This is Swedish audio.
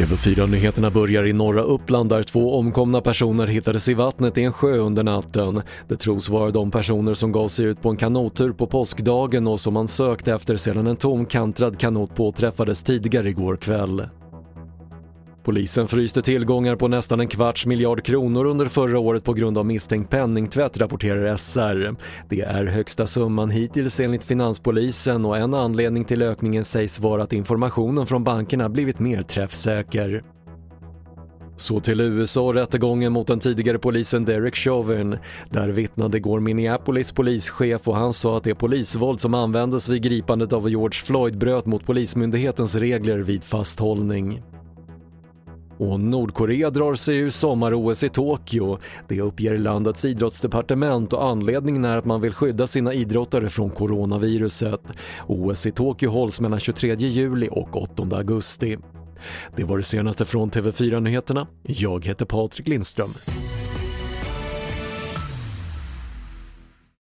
TV4-nyheterna börjar i norra Uppland där två omkomna personer hittades i vattnet i en sjö under natten. Det tros vara de personer som gav sig ut på en kanottur på påskdagen och som man sökte efter sedan en tom kantrad kanot påträffades tidigare igår kväll. Polisen fryste tillgångar på nästan en kvarts miljard kronor under förra året på grund av misstänkt penningtvätt, rapporterar SR. Det är högsta summan hittills enligt Finanspolisen och en anledning till ökningen sägs vara att informationen från bankerna blivit mer träffsäker. Så till USA och rättegången mot den tidigare polisen Derek Chauvin. Där vittnade igår Minneapolis polischef och han sa att det polisvåld som användes vid gripandet av George Floyd bröt mot polismyndighetens regler vid fasthållning. Och Nordkorea drar sig ur sommar-OS i Tokyo. Det uppger landets idrottsdepartement och anledningen är att man vill skydda sina idrottare från coronaviruset. OS i Tokyo hålls mellan 23 juli och 8 augusti. Det var det senaste från TV4 Nyheterna. Jag heter Patrik Lindström.